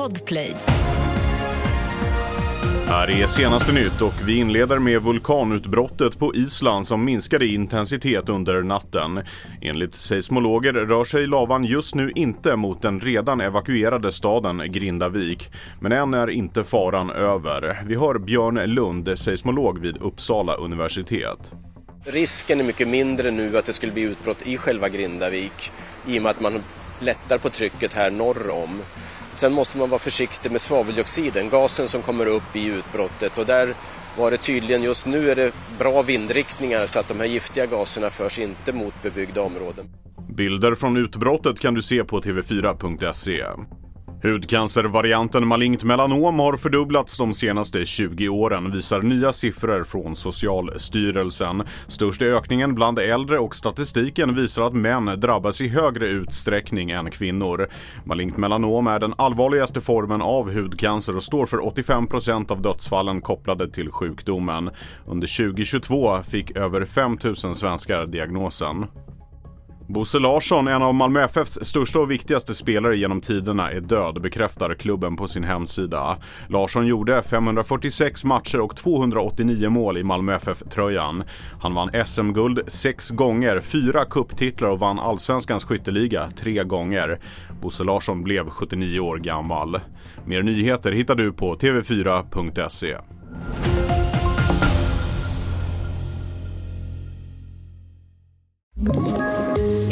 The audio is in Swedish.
Podplay. Här är senaste nytt och vi inleder med vulkanutbrottet på Island som minskade i intensitet under natten. Enligt seismologer rör sig lavan just nu inte mot den redan evakuerade staden Grindavik. Men än är inte faran över. Vi har Björn Lund, seismolog vid Uppsala universitet. Risken är mycket mindre nu att det skulle bli utbrott i själva Grindavik i och med att man lättar på trycket här norr om. Sen måste man vara försiktig med svaveldioxiden, gasen som kommer upp i utbrottet och där var det tydligen just nu är det bra vindriktningar så att de här giftiga gaserna förs inte mot bebyggda områden. Bilder från utbrottet kan du se på tv4.se. Hudcancervarianten malignt melanom har fördubblats de senaste 20 åren visar nya siffror från Socialstyrelsen. Störst är ökningen bland äldre och statistiken visar att män drabbas i högre utsträckning än kvinnor. Malignt melanom är den allvarligaste formen av hudcancer och står för 85% av dödsfallen kopplade till sjukdomen. Under 2022 fick över 5 000 svenskar diagnosen. Bosse Larsson, en av Malmö FFs största och viktigaste spelare genom tiderna, är död, bekräftar klubben på sin hemsida. Larsson gjorde 546 matcher och 289 mål i Malmö FF-tröjan. Han vann SM-guld sex gånger, fyra kupptitlar och vann Allsvenskans skytteliga tre gånger. Bosse Larsson blev 79 år gammal. Mer nyheter hittar du på tv4.se.